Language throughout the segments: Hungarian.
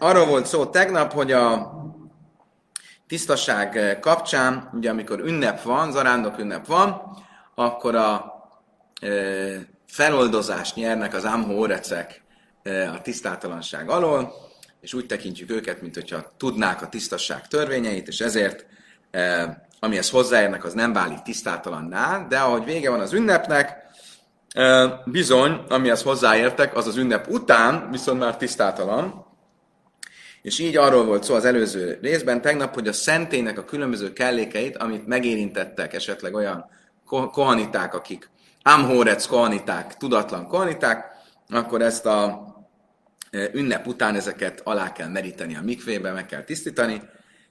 arról volt szó tegnap, hogy a tisztaság kapcsán, ugye amikor ünnep van, zarándok ünnep van, akkor a e, feloldozást nyernek az amhórecek e, a tisztátalanság alól, és úgy tekintjük őket, mint hogyha tudnák a tisztasság törvényeit, és ezért e, amihez hozzáérnek, az nem válik tisztátalanná, de ahogy vége van az ünnepnek, bizony, amihez hozzáértek, az az ünnep után viszont már tisztátalan, és így arról volt szó az előző részben tegnap, hogy a szentének a különböző kellékeit, amit megérintettek esetleg olyan kohaniták, akik Amhorec kohaniták, tudatlan kohaniták, akkor ezt a ünnep után ezeket alá kell meríteni a mikvébe, meg kell tisztítani.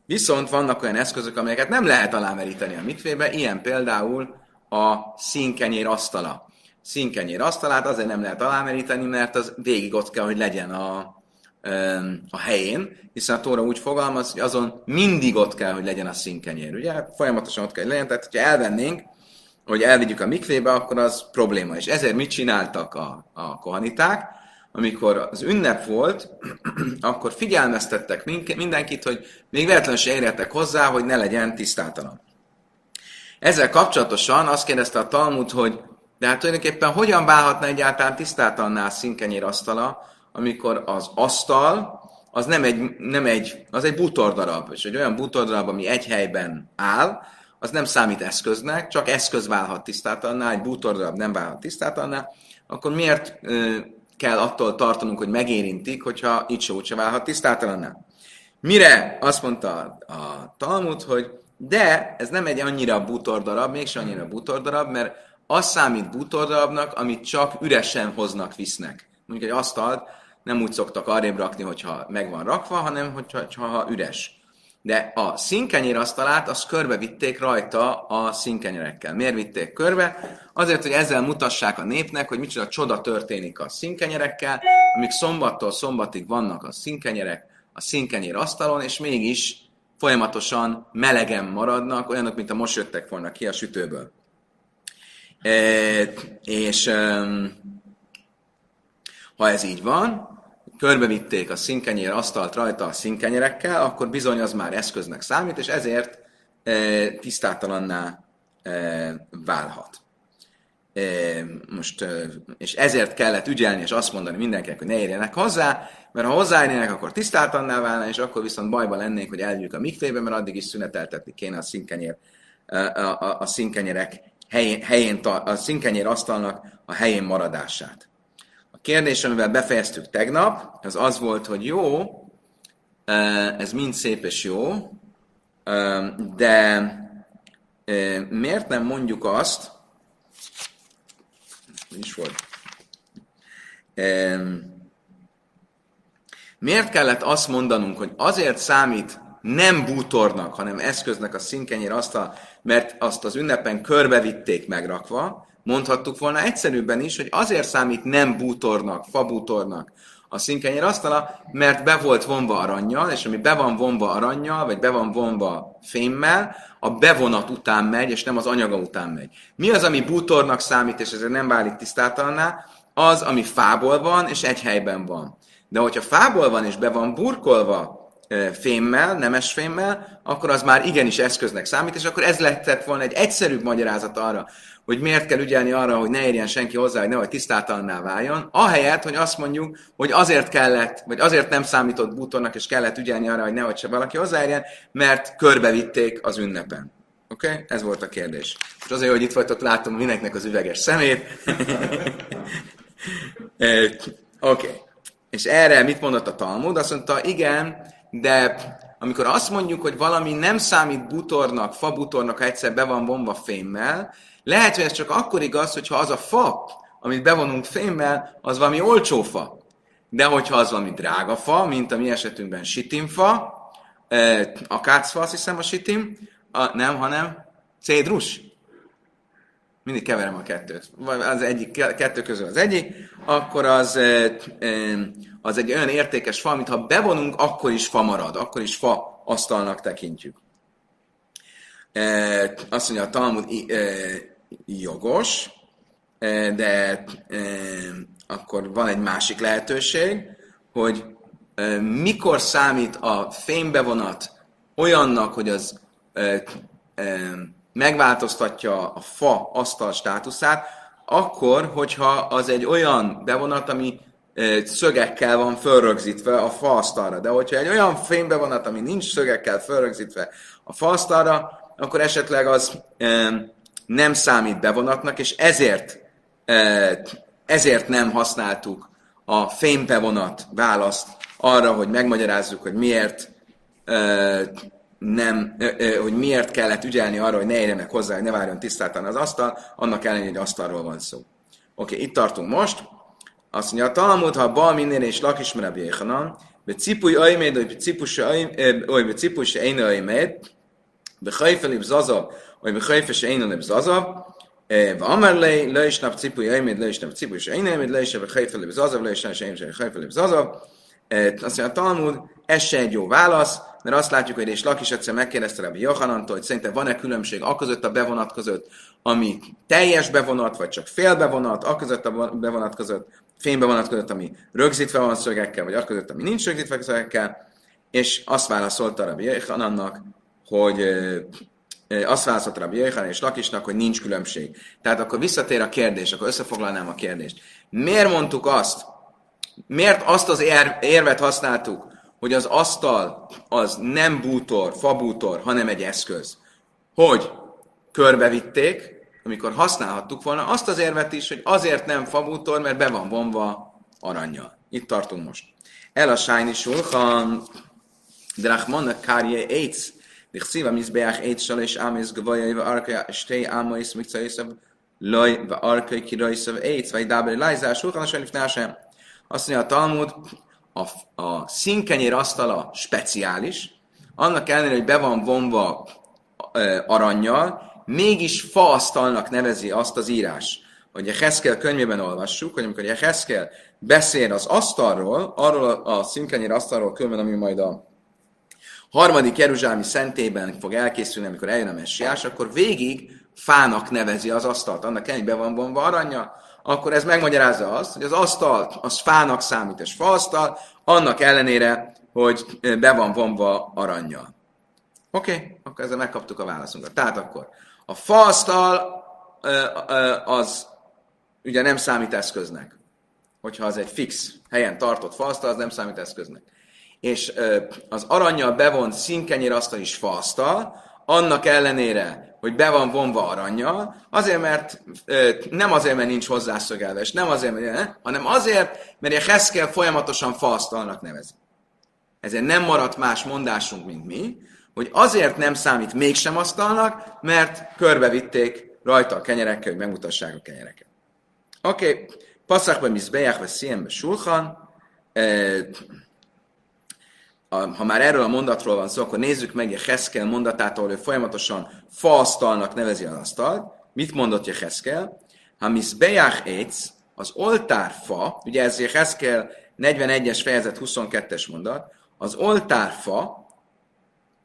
Viszont vannak olyan eszközök, amelyeket nem lehet alámeríteni a mikvébe, ilyen például a színkenyér asztala. Színkenyér asztalát azért nem lehet alámeríteni, mert az végig ott kell, hogy legyen a, a helyén, hiszen a Tóra úgy fogalmaz, hogy azon mindig ott kell, hogy legyen a színkenyér. Ugye folyamatosan ott kell, hogy legyen, tehát ha elvennénk, hogy elvigyük a mikvébe, akkor az probléma. És ezért mit csináltak a, a kohaniták? Amikor az ünnep volt, akkor figyelmeztettek mindenkit, hogy még véletlenül se érjetek hozzá, hogy ne legyen tisztátalan. Ezzel kapcsolatosan azt kérdezte a Talmud, hogy de hát tulajdonképpen hogyan válhatna egyáltalán tisztátalanná a színkenyér asztala, amikor az asztal az nem egy, nem egy, az egy bútordarab, és egy olyan bútordarab, ami egy helyben áll, az nem számít eszköznek, csak eszköz válhat tisztátalanná, egy bútordarab nem válhat tisztátalanná, akkor miért ö, kell attól tartanunk, hogy megérintik, hogyha itt se úgyse válhat tisztátalanná? Mire azt mondta a Talmud, hogy de ez nem egy annyira bútordarab, mégsem annyira bútordarab, mert az számít bútordarabnak, amit csak üresen hoznak, visznek. Mondjuk egy asztalt nem úgy szoktak arrébb rakni, hogyha meg van rakva, hanem hogyha, hogyha üres. De a színkenyér asztalát, azt körbe vitték rajta a színkenyerekkel. Miért vitték körbe? Azért, hogy ezzel mutassák a népnek, hogy micsoda csoda történik a színkenyerekkel, amik szombattól szombatig vannak a színkenyerek a színkenyér asztalon, és mégis folyamatosan melegen maradnak, olyanok, mint a most jöttek volna ki a sütőből. E, és e, ha ez így van, körbevitték a színkenyér asztalt rajta a színkenyerekkel, akkor bizony az már eszköznek számít, és ezért e, tisztátalanná e, válhat. E, most, e, és ezért kellett ügyelni, és azt mondani mindenkinek, hogy ne érjenek hozzá, mert ha hozzáérnének, akkor tisztátalanná válna, és akkor viszont bajba lennénk, hogy elvigyük a mikvébe, mert addig is szüneteltetni kéne a színkenyér, a, a, a színkenyerek helyén, helyén, a színkenyér asztalnak a helyén maradását. A kérdés, amivel befejeztük tegnap, az az volt, hogy jó, ez mind szép és jó, de miért nem mondjuk azt, mi is volt? Miért kellett azt mondanunk, hogy azért számít nem bútornak, hanem eszköznek a színkenyér asztal, mert azt az ünnepen körbevitték megrakva, mondhattuk volna egyszerűbben is, hogy azért számít nem bútornak, fabútornak a színkenyér asztala, mert be volt vonva aranyjal, és ami be van vonva aranyjal, vagy be van vonva fémmel, a bevonat után megy, és nem az anyaga után megy. Mi az, ami bútornak számít, és ezért nem válik tisztátalanná? Az, ami fából van, és egy helyben van. De hogyha fából van, és be van burkolva fémmel, nemes fémmel, akkor az már igenis eszköznek számít, és akkor ez lehetett volna egy egyszerűbb magyarázat arra, hogy miért kell ügyelni arra, hogy ne érjen senki hozzá, hogy nehogy tisztátalanná váljon, ahelyett, hogy azt mondjuk, hogy azért kellett, vagy azért nem számított bútornak, és kellett ügyelni arra, hogy nehogy se valaki hozzáérjen, mert körbevitték az ünnepen. Oké? Okay? Ez volt a kérdés. És azért, hogy itt vagytok, látom mindenkinek az üveges szemét. Oké. Okay. És erre mit mondott a Talmud? Azt mondta, igen, de amikor azt mondjuk, hogy valami nem számít butornak, fabutornak, ha egyszer be van vonva fémmel, lehet, hogy ez csak akkor igaz, hogyha az a fa, amit bevonunk fémmel, az valami olcsó fa. De hogyha az valami drága fa, mint a mi esetünkben sitimfa, a kácfa, azt hiszem a sitim, a, nem, hanem cédrus. Mindig keverem a kettőt. Vagy az egyik, kettő közül az egyik, akkor az, az egy olyan értékes fa, amit ha bevonunk, akkor is fa marad, akkor is fa asztalnak tekintjük. Azt mondja a Talmud, jogos, de akkor van egy másik lehetőség, hogy mikor számít a fénybevonat olyannak, hogy az megváltoztatja a fa asztal státuszát, akkor, hogyha az egy olyan bevonat, ami szögekkel van fölrögzítve a faasztalra. De hogyha egy olyan fénybevonat, ami nincs szögekkel fölrögzítve a faasztalra, akkor esetleg az nem számít bevonatnak, és ezért, ezért nem használtuk a fénybevonat választ arra, hogy megmagyarázzuk, hogy miért nem, hogy miért kellett ügyelni arra, hogy ne érjenek hozzá, hogy ne várjon tisztáltan az asztal, annak ellenére, hogy asztalról van szó. Oké, okay, itt tartunk most. Azt mondja, a Talmud, ha bal minél és lakismerebb jéhanan, be cipuj ajméd, vagy be cipus én ajméd, be hajfel ibzaza, vagy be hajfel se én ibzaza, ואמר לי, לא ישנב ציפוי עמד, לא ישנב ציפוי שאין עמד, לא ישנב חיפה לבזזב, לא ישנב שאין חיפה לבזזב. Azt mondja, a Talmud, ez se egy jó válasz, mert azt látjuk, hogy és Lakis egyszer megkérdezte Rabbi Johanantól, hogy szerintem van-e különbség a között a bevonat között, ami teljes bevonat, vagy csak fél bevonat, a között a bevonat között, fénybevonat között, ami rögzítve van szögekkel, vagy között, ami nincs rögzítve szögekkel, és azt válaszolta Rabbi Johanannak, hogy azt válaszolt Rabbi Jöjjhan és Lakisnak, hogy nincs különbség. Tehát akkor visszatér a kérdés, akkor összefoglalnám a kérdést. Miért mondtuk azt, miért azt az érvet használtuk, hogy az asztal az nem bútor, fabútor, hanem egy eszköz. Hogy körbevitték, amikor használhattuk volna azt az érvet is, hogy azért nem fabútor, mert be van vonva aranyjal. Itt tartunk most. El a sájni sulchan, drachmana kárje eitz, דכסיב המזבח עץ שלוש אמס גבוה וארכה שתי אמס מקצועיסב לוי וארכה קירויסב עץ וידבר אלי זה השולחן אשר לפני השם. Azt mondja a Talmud, a, a színkenyér asztala speciális, annak ellenére, hogy be van vonva e, aranyjal, mégis faasztalnak nevezi azt az írás. Hogy a Heszkel könyvében olvassuk, hogy amikor a Heszkel beszél az asztalról, arról a, a színkenyér asztalról különben, ami majd a harmadik Jeruzsálemi szentében fog elkészülni, amikor eljön a messiás, akkor végig fának nevezi az asztalt. Annak ellenére be van vonva aranya, akkor ez megmagyarázza azt, hogy az asztal az fának számít, és faasztal, annak ellenére, hogy be van vonva aranyjal. Oké, okay, akkor ezzel megkaptuk a válaszunkat. Tehát akkor a faasztal az ugye nem számít eszköznek. Hogyha az egy fix helyen tartott faasztal, az nem számít eszköznek. És az aranyjal bevont színkenyér asztal is faasztal, annak ellenére, hogy be van vonva aranyjal, azért, mert nem azért, mert nincs hozzászögelve, és nem azért, mert, hanem azért, mert a Heszkel folyamatosan faasztalnak nevezi. Ezért nem maradt más mondásunk, mint mi, hogy azért nem számít mégsem asztalnak, mert körbevitték rajta a kenyerekkel, hogy megmutassák a kenyereket. Oké, okay. passzakba mizbejach, vagy szienbe sulchan, ha már erről a mondatról van szó, akkor nézzük meg Jeheszkel mondatát, ahol ő folyamatosan faasztalnak nevezi az asztalt. Mit mondott Jeheszkel? Ha bejach etz, az oltárfa, ugye ez Jeheszkel 41-es fejezet 22-es mondat, az oltárfa,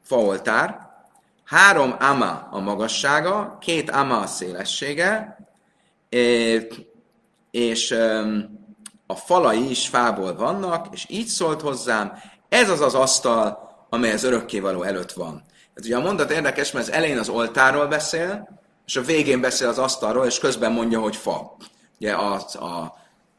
faoltár, három ama a magassága, két ama a szélessége, és a falai is fából vannak, és így szólt hozzám, ez az az asztal, amely az örökkévaló előtt van. Ez ugye a mondat érdekes, mert az elején az oltáról beszél, és a végén beszél az asztalról, és közben mondja, hogy fa. Ugye a, a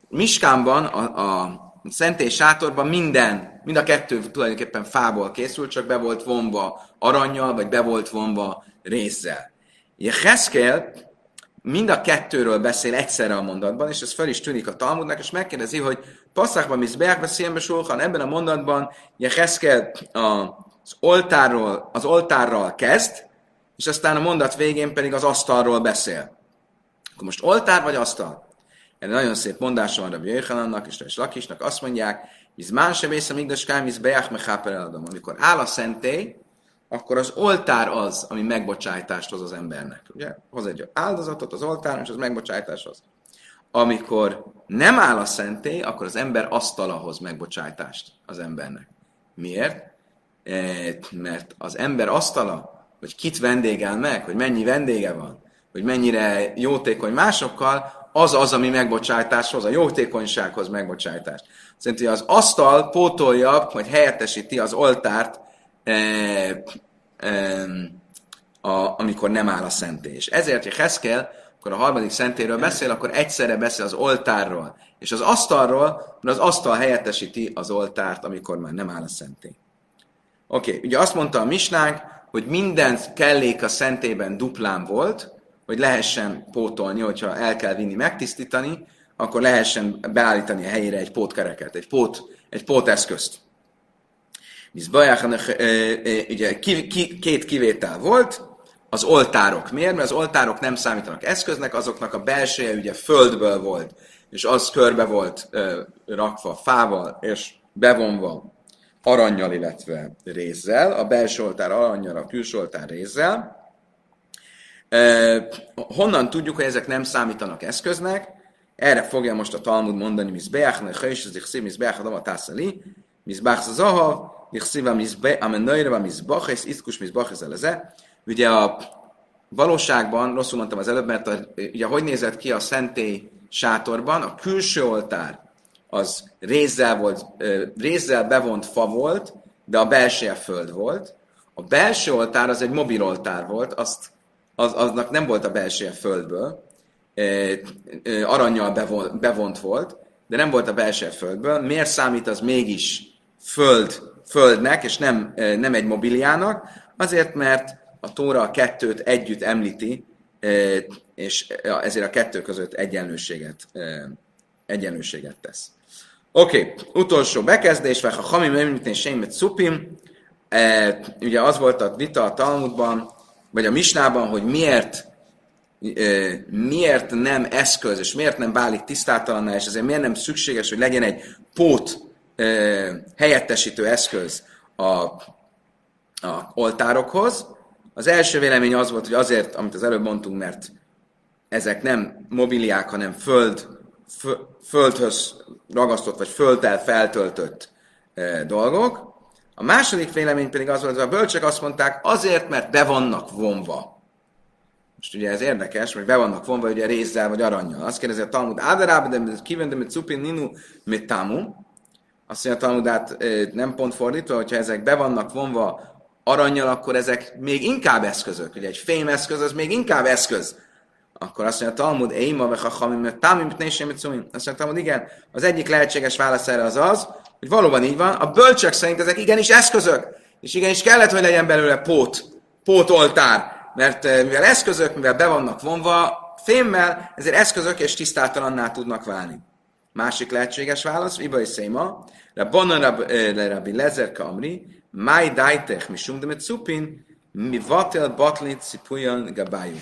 Miskánban, a, a szentély sátorban minden, mind a kettő tulajdonképpen fából készült, csak be volt vonva aranyjal, vagy be volt vonva rézzel. Ugye Heszkel mind a kettőről beszél egyszerre a mondatban, és ez fel is tűnik a Talmudnak, és megkérdezi, hogy Passzakban, Mizbeákban, Szienbe Sulhan, ebben a mondatban Jeheszkel az oltárról, az oltárral kezd, és aztán a mondat végén pedig az asztalról beszél. Akkor most oltár vagy asztal? Erre nagyon szép mondása van Rabbi Jöjhanannak és és Lakisnak, azt mondják, hogy más sem észre migdas kámiz beják me Amikor áll a szentély, akkor az oltár az, ami megbocsájtást hoz az embernek. Ugye? Hoz egy áldozatot az oltár, és az megbocsájtás hoz. Amikor nem áll a szentély, akkor az ember asztala hoz megbocsájtást az embernek. Miért? Mert az ember asztala, hogy kit vendégel meg, hogy mennyi vendége van, hogy mennyire jótékony másokkal, az az, ami megbocsájtás hoz, a jótékonysághoz megbocsájtást. Szerint, hogy az asztal pótolja, vagy helyettesíti az oltárt, e, e, a, amikor nem áll a szentély. És ezért, hogy Heszkel, akkor a harmadik szentéről beszél, akkor egyszerre beszél az oltárról és az asztalról, mert az asztal helyettesíti az oltárt, amikor már nem áll a szentély. Oké, okay. ugye azt mondta a misnánk, hogy minden kellék a szentében duplán volt, hogy lehessen pótolni, hogyha el kell vinni, megtisztítani, akkor lehessen beállítani a helyére egy pótkereket, egy, pót, egy póteszközt. Ugye két kivétel volt, az oltárok. Miért? Mert az oltárok nem számítanak eszköznek, azoknak a belseje ugye földből volt, és az körbe volt rakva fával, és bevonva aranyjal, illetve rézzel, a belső oltár aranyjal, a külső oltár rézzel. Honnan tudjuk, hogy ezek nem számítanak eszköznek? Erre fogja most a Talmud mondani, Mizbeach, ne Chöjs, az Ichsziv, Mizbeach, Adama Tászali, Mizbeach, Zahav, Ichsziv, Amennöjre, Mizbach, és Iszkus, Mizbach, ez eleze. Ugye a valóságban, rosszul mondtam az előbb, mert a, ugye hogy nézett ki a szentély sátorban, a külső oltár az rézzel, volt, rézzel bevont fa volt, de a belseje föld volt. A belső oltár az egy mobil oltár volt, azt, az, aznak nem volt a belseje földből, aranyjal bevont, bevont volt, de nem volt a belső földből. Miért számít az mégis föld, földnek, és nem, nem egy mobiliának? Azért, mert a Tóra a kettőt együtt említi, és ezért a kettő között egyenlőséget, egyenlőséget tesz. Oké, okay. utolsó bekezdés, vagy ha hamim említén sémet szupim, ugye az volt a vita a Talmudban, vagy a Misnában, hogy miért miért nem eszköz, és miért nem válik tisztátalanná, és ezért miért nem szükséges, hogy legyen egy pót helyettesítő eszköz a, a oltárokhoz. Az első vélemény az volt, hogy azért, amit az előbb mondtunk, mert ezek nem mobiliák, hanem föld, földhöz ragasztott, vagy földdel feltöltött dolgok. A második vélemény pedig az volt, hogy a bölcsek azt mondták, azért, mert be vannak vonva. Most ugye ez érdekes, hogy be vannak vonva ugye rézzel vagy aranyjal. Azt kérdezi a Talmud, Áderába, de kivendem, mit cupin ninu, mit tamu. Azt mondja a Talmud, nem pont fordítva, hogyha ezek be vannak vonva aranyjal, akkor ezek még inkább eszközök. Ugye egy fémeszköz, az még inkább eszköz. Akkor azt mondja a Talmud, Eima vechachamim, mert támim, Azt mondja a Talmud, igen, az egyik lehetséges válasz erre az az, hogy valóban így van, a bölcsök szerint ezek igenis eszközök, és igenis kellett, hogy legyen belőle pót, pótoltár, mert eh, mivel eszközök, mivel be vannak vonva fémmel, ezért eszközök és tisztátalanná tudnak válni. Másik lehetséges válasz, Iba és Széma, Rabbanan Rabbi Lezer Kamri, Mai Dajtech, mi Sumdemet Cupin, mi Vatel Batlit Cipujan Gabájú.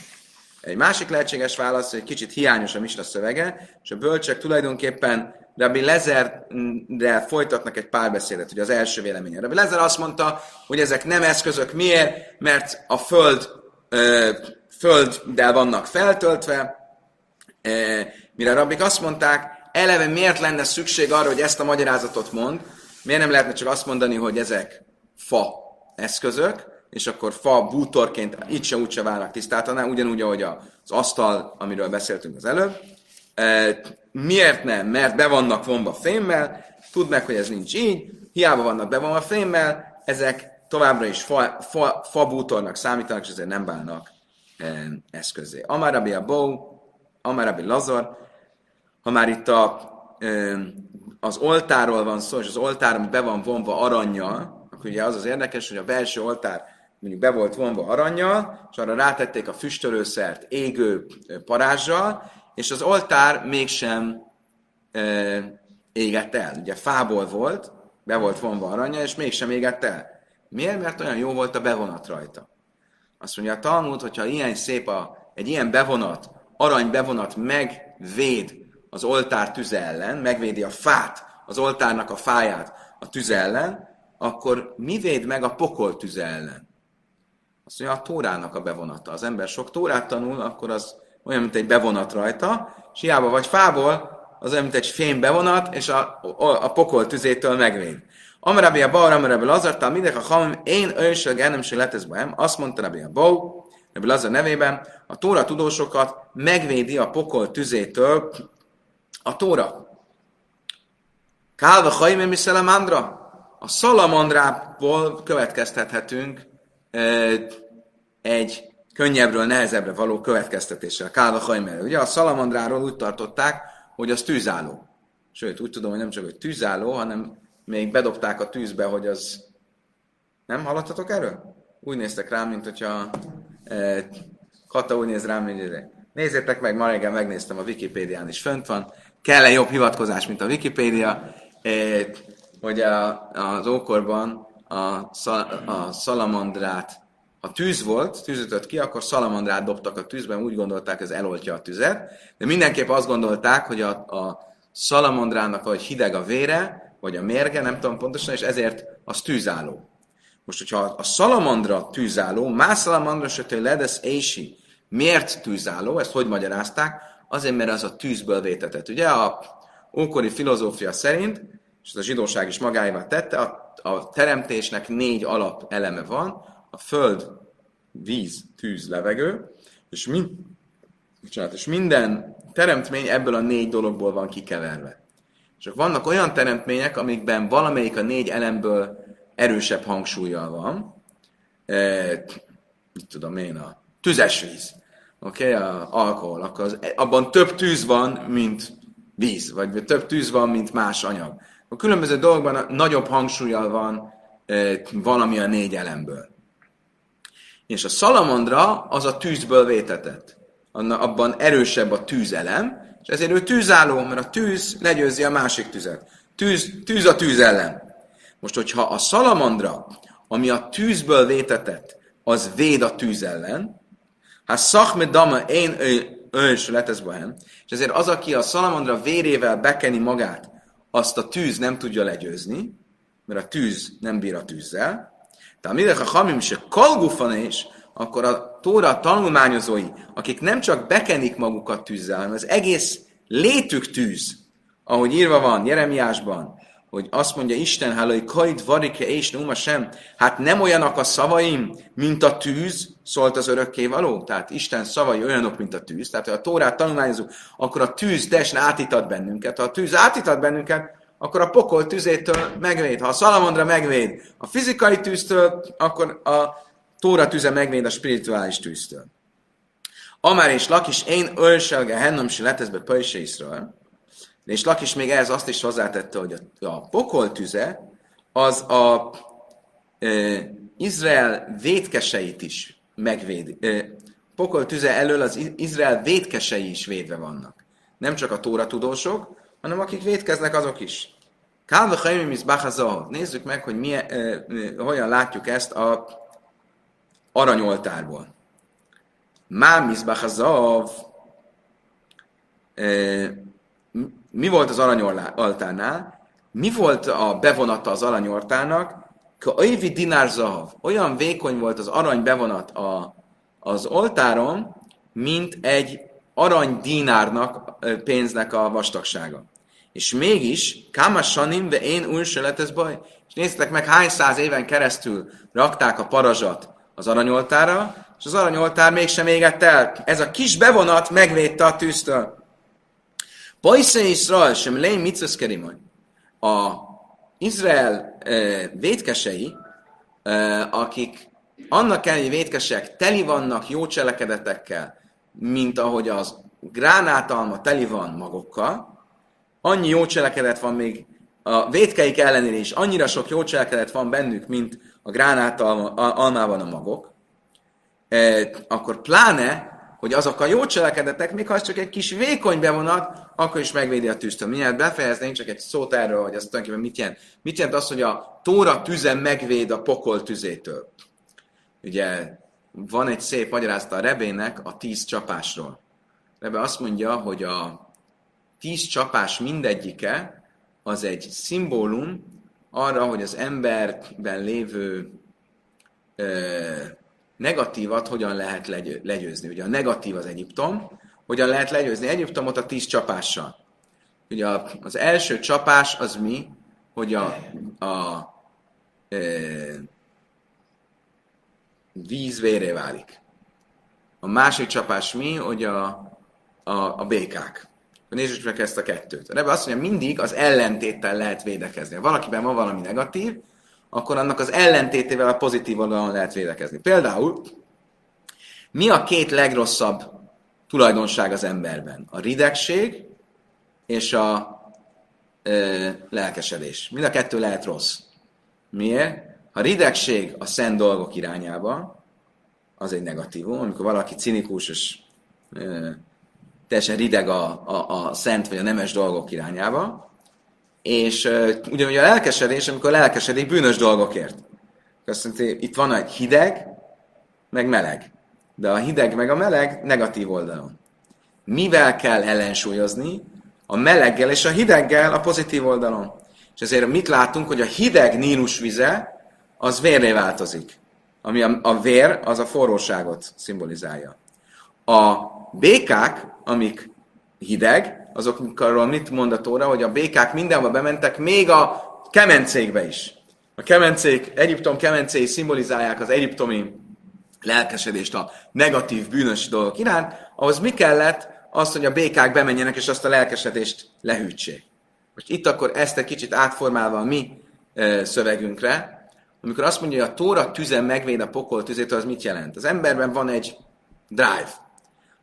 Egy másik lehetséges válasz, hogy kicsit hiányos a misra szövege, és a bölcsek tulajdonképpen Rabbi Lezerrel folytatnak egy párbeszédet, ugye az első véleménye. Rabbi Lezer azt mondta, hogy ezek nem eszközök. Miért? Mert a föld, ö, földdel vannak feltöltve, ö, mire Rabbik azt mondták, eleve miért lenne szükség arra, hogy ezt a magyarázatot mond, miért nem lehetne csak azt mondani, hogy ezek fa eszközök, és akkor fa bútorként itt se úgyse válnak tisztátaná, ugyanúgy, ahogy az asztal, amiről beszéltünk az előbb. Miért nem? Mert be vannak vonva fémmel, tudd meg, hogy ez nincs így, hiába vannak bevonva fémmel, ezek továbbra is fa, fa, fa bútornak számítanak, és ezért nem válnak eszközé. Amarabi a Bó, Amarabi Lazar, ha már itt a, az oltáról van szó, és az oltár, ami be van vonva aranyjal, akkor ugye az az érdekes, hogy a belső oltár mondjuk be volt vonva aranyjal, és arra rátették a füstölőszert égő parázsal, és az oltár mégsem e, égett el. Ugye fából volt, be volt vonva aranya, és mégsem égett el. Miért? Mert olyan jó volt a bevonat rajta. Azt mondja a Talmud, hogyha ilyen szép a, egy ilyen bevonat, arany bevonat megvéd az oltár tüze ellen, megvédi a fát, az oltárnak a fáját a tüze ellen, akkor mi véd meg a pokol tüze ellen? Azt mondja, a tórának a bevonata. Az ember sok tórát tanul, akkor az olyan, mint egy bevonat rajta, és hiába vagy fából, az olyan, mint egy fém bevonat, és a, a, a pokol tüzétől megvéd. Amarabi a Bau, Amarabi Lazartal, mindegy, a hamim, én ősög el nem letesz azt mondta Rabbi a Bau, Rabbi Lazar nevében, a Tóra tudósokat megvédi a pokol tüzétől a Tóra. Kálva hajmé mi szalamandra? A szalamandrából következtethetünk egy könnyebbről nehezebbre való következtetéssel. Kálva hajmé. Ugye a szalamandráról úgy tartották, hogy az tűzálló. Sőt, úgy tudom, hogy nem csak, hogy tűzálló, hanem még bedobták a tűzbe, hogy az... Nem hallottatok erről? Úgy néztek rám, mint hogyha e, Kata úgy néz rám, hogy nézzétek meg, ma reggel megnéztem a Wikipédián is fönt van. Kell-e jobb hivatkozás, mint a Wikipédia? E, hogy a, az ókorban a, szal, a szalamandrát, ha tűz volt, tűzötött ki, akkor szalamandrát dobtak a tűzben, úgy gondolták, ez eloltja a tüzet, de mindenképp azt gondolták, hogy a, a szalamandrának vagy hideg a vére, vagy a mérge, nem tudom pontosan, és ezért az tűzálló. Most, hogyha a szalamandra tűzálló, más szalamandra se ledes ési, miért tűzálló, ezt hogy magyarázták? Azért, mert az a tűzből vétetett. Ugye a ókori filozófia szerint, és a zsidóság is magáévá tette, a, a teremtésnek négy alap eleme van, a föld, víz, tűz, levegő, és, mi, bocsánat, és minden teremtmény ebből a négy dologból van kikeverve. Csak vannak olyan teremtmények, amikben valamelyik a négy elemből erősebb hangsúlyjal van. E, mit tudom én, a tüzes víz. Oké, okay, a alkohol. Akkor az, abban több tűz van, mint víz, vagy több tűz van, mint más anyag. A különböző dolgokban nagyobb hangsúlyjal van e, valami a négy elemből. És a szalamandra az a tűzből vétetett. Abban erősebb a tűzelem, és ezért ő tűzálló, mert a tűz legyőzi a másik tüzet. Tűz, tűz a tűz ellen. Most, hogyha a szalamandra, ami a tűzből vétetett, az véd a tűz ellen, hát szachme dama én ős leteszbahem, és ezért az, aki a szalamandra vérével bekeni magát, azt a tűz nem tudja legyőzni, mert a tűz nem bír a tűzzel. De amire a hamim se kalgufan is, akkor a Tóra tanulmányozói, akik nem csak bekenik magukat tűzzel, hanem az egész létük tűz, ahogy írva van Jeremiásban, hogy azt mondja Isten, hálói kaid varike és numa sem, hát nem olyanak a szavaim, mint a tűz, szólt az örökké való. Tehát Isten szavai olyanok, mint a tűz. Tehát, ha a Tórát tanulmányozunk, akkor a tűz teljesen átítat bennünket. Ha a tűz átítat bennünket, akkor a pokol tüzétől megvéd. Ha a szalamondra megvéd a fizikai tűztől, akkor a Tóra tüze megvéd a spirituális tűztől. Amár és Lakis, én ölselge hennom se leteszbe pöjse Iszrael. És Lakis még ehhez azt is hozzátette, hogy a, a pokol tüze az a e, Izrael vétkeseit is megvédi. E, pokol tüze elől az Izrael vétkesei is védve vannak. Nem csak a tóra tudósok, hanem akik védkeznek, azok is. Kálva Chaimim Nézzük meg, hogy milyen, e, e, hogyan látjuk ezt a aranyoltárból. Má mizbachazav, mi volt az aranyoltárnál? Mi volt a bevonata az aranyoltárnak? Aivi dinár zahav. Olyan vékony volt az arany bevonat a, az oltáron, mint egy arany dinárnak, pénznek a vastagsága. És mégis, Káma Sanim, de én új se baj. És néztek meg, hány száz éven keresztül rakták a parazsat az aranyoltára, és az aranyoltár mégsem égett el. Ez a kis bevonat megvédte a tűztől. Bajsze Israel sem leim mitzveszkerimony. A Izrael e, vétkesei, e, akik annak ellenére vétkesek teli vannak jó cselekedetekkel, mint ahogy az gránátalma teli van magokkal, annyi jó cselekedet van még a vétkeik ellenére is, annyira sok jó cselekedet van bennük, mint a gránát almában a magok, e, akkor pláne, hogy azok a jó cselekedetek, még ha az csak egy kis vékony bevonat, akkor is megvédi a tűztől. Mindjárt befejezni csak egy szót erről, hogy azt tulajdonképpen mit jelent. Mit jelent az, hogy a tóra tüze megvéd a pokol tüzétől? Ugye van egy szép magyarázata a Rebének a tíz csapásról. Rebe azt mondja, hogy a tíz csapás mindegyike az egy szimbólum arra, hogy az emberben lévő ö, negatívat hogyan lehet legyő, legyőzni. Ugye a negatív az Egyiptom, hogyan lehet legyőzni Egyiptomot a tíz csapással. Ugye az első csapás az mi, hogy a, a ö, víz véré válik. A másik csapás mi, hogy a, a, a békák. Nézzük meg ezt a kettőt. A Rebbe azt mondja, mindig az ellentéttel lehet védekezni. Ha valakiben van valami negatív, akkor annak az ellentétével a pozitív oldalon lehet védekezni. Például, mi a két legrosszabb tulajdonság az emberben? A ridegség és a ö, lelkesedés. Mind a kettő lehet rossz. Miért? Ha ridegség a szent dolgok irányába, az egy negatívum, amikor valaki cinikus és ö, teljesen rideg a, a, a szent vagy a nemes dolgok irányába, és uh, ugyanúgy a lelkesedés, amikor lelkesedik bűnös dolgokért. Azt itt van egy hideg, meg meleg. De a hideg meg a meleg negatív oldalon. Mivel kell ellensúlyozni? A meleggel és a hideggel a pozitív oldalon. És ezért mit látunk, hogy a hideg Nílus vize, az vérré változik. Ami a, a vér, az a forróságot szimbolizálja. A békák, amik hideg, azokról mit mond a Tóra, hogy a békák mindenhol bementek, még a kemencékbe is. A kemencék, Egyiptom kemencéi szimbolizálják az egyiptomi lelkesedést a negatív, bűnös dolgok iránt, ahhoz mi kellett? Az, hogy a békák bemenjenek, és azt a lelkesedést lehűtsék. Most itt akkor ezt egy kicsit átformálva a mi e, szövegünkre, amikor azt mondja, hogy a tóra tüze megvéd a pokol tüzét, az mit jelent? Az emberben van egy drive.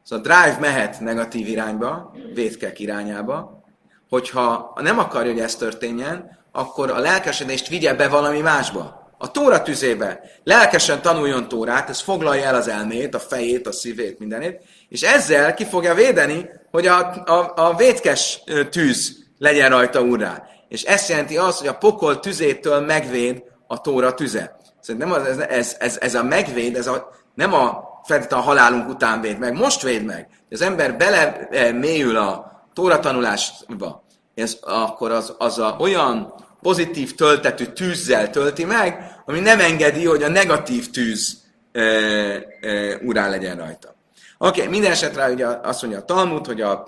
Szóval a drive mehet negatív irányba, védkek irányába, hogyha nem akarja, hogy ez történjen, akkor a lelkesedést vigye be valami másba. A tóra tüzébe. Lelkesen tanuljon tórát, ez foglalja el az elmét, a fejét, a szívét, mindenét, és ezzel ki fogja védeni, hogy a, a, a vétkes tűz legyen rajta urrá. És ezt jelenti az, hogy a pokol tüzétől megvéd a tóra tüze. Szerintem ez, ez, ez, ez a megvéd, ez a, nem a feltétlenül a halálunk után véd meg, most véd meg. Az ember bele mélyül a tóra tanulásba, ez, akkor az, az a, olyan pozitív töltetű tűzzel tölti meg, ami nem engedi, hogy a negatív tűz e, e, urá legyen rajta. Oké, okay, minden esetre ugye azt mondja a Talmud, hogy a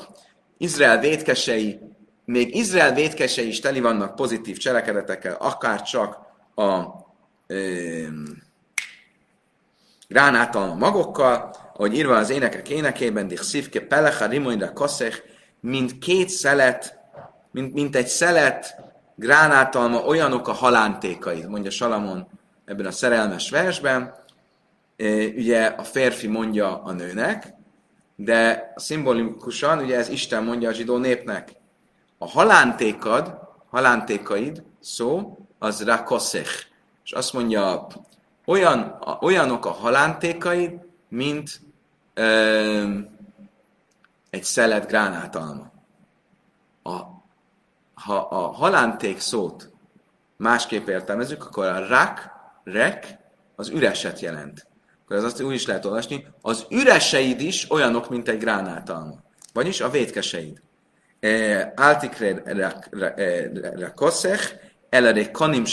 Izrael vétkesei, még Izrael vétkesei is teli vannak pozitív cselekedetekkel, akár csak a e, gránátalma magokkal, ahogy írva az énekek énekében, dich szívke pelecha rimoinra kaszech, mint két szelet, mint, mint egy szelet gránátalma, olyanok a halántékai, mondja Salamon ebben a szerelmes versben. Ugye a férfi mondja a nőnek, de szimbolikusan ugye ez Isten mondja a zsidó népnek. A halántékad, halántékaid szó, az rakoszech. És azt mondja olyan, olyanok a halántékaid, mint ö, egy szelet gránátalma. A, ha a halánték szót másképp értelmezzük, akkor a rak, rek, az üreset jelent. Akkor ez azt úgy is lehet olvasni, az üreseid is olyanok, mint egy gránátalma. Vagyis a vétkeseid. Áltikre rakoszech, elere kanim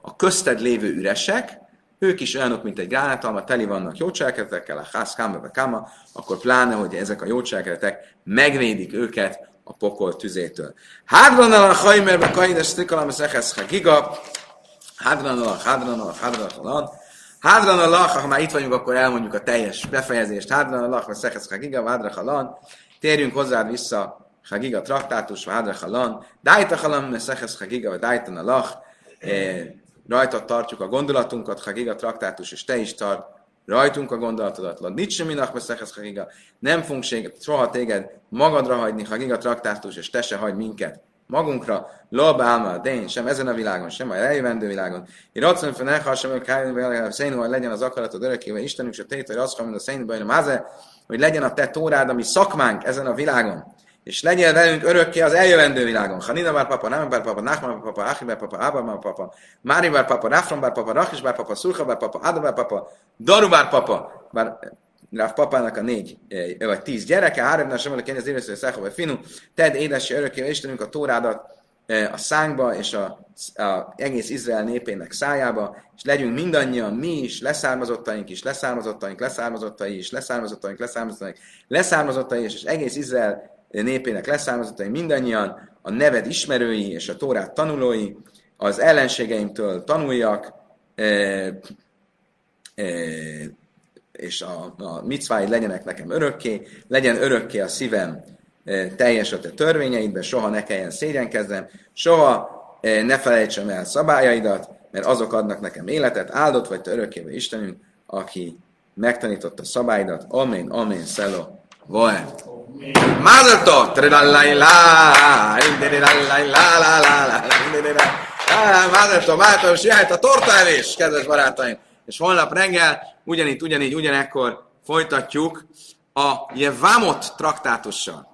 a közted lévő üresek, ők is olyanok, mint egy gránátalma, teli vannak jó cselekedetekkel, a ház káma, káma, akkor pláne, hogy ezek a jó cselekedetek megvédik őket a pokol tüzétől. Hádran a hajmerbe kaides stikalam szekesz giga, hádran a hádran a hádran a Hádran a lach, ha már itt vagyunk, akkor elmondjuk a teljes befejezést. Hádran a lach, szekesz giga, vádra halan. Térjünk hozzád vissza, Hagiga traktátus, vádra halan. Dájta halam, szekesz hagiga, vagy dájtan a lach rajtad tartjuk a gondolatunkat, Hagiga traktátus, és te is tart rajtunk a gondolatodat. Nincs semmi nachbeszekhez, Hagiga. Nem fogunk soha téged magadra hagyni, Hagiga traktátus, és te se hagy minket magunkra, lob álma, de én sem ezen a világon, sem a eljövendő világon. Én azt mondom, hogy ne sem hogy legyen az akaratod örökével Istenünk, és a tét, hogy azt mondom, a szénú, hogy legyen a te tórád, ami szakmánk ezen a világon és legyen velünk örökké az eljövendő világon. Hanina bár papa, nem bár papa, Nachman bár papa, Achi bár papa, Abba bár papa, Mári bár papa, Rafron bár papa, Rachis bár papa, Szurcha bár papa, Ada bár papa, Daru bár papa, bár Ráv papának a négy vagy tíz gyereke, három sem a az évesző száha vagy finu, tedd édesi örökké Istenünk a tórádat a szánkba és a, a egész Izrael népének szájába, és legyünk mindannyian, mi is, leszármazottaink is, leszármazottaink, leszármazottai is, leszármazottaink, leszármazottaink, leszármazottai is, és egész Izrael népének leszármazottai mindannyian, a neved ismerői és a Tórát tanulói, az ellenségeimtől tanuljak, e, e, és a, a micváid legyenek nekem örökké, legyen örökké a szívem teljes a te törvényeidben, soha ne kelljen szégyenkezzem, soha ne felejtsem el szabályaidat, mert azok adnak nekem életet, áldott vagy te örökkéve Istenünk, aki megtanította szabályodat. Amen, amen, szelo, voe. Mazel tov! Mazel tov, Mazel jöhet a tortaevés, kedves barátaim! És holnap reggel, ugyanígy, ugyanígy, ugyanekkor folytatjuk a Jevámot traktátussal.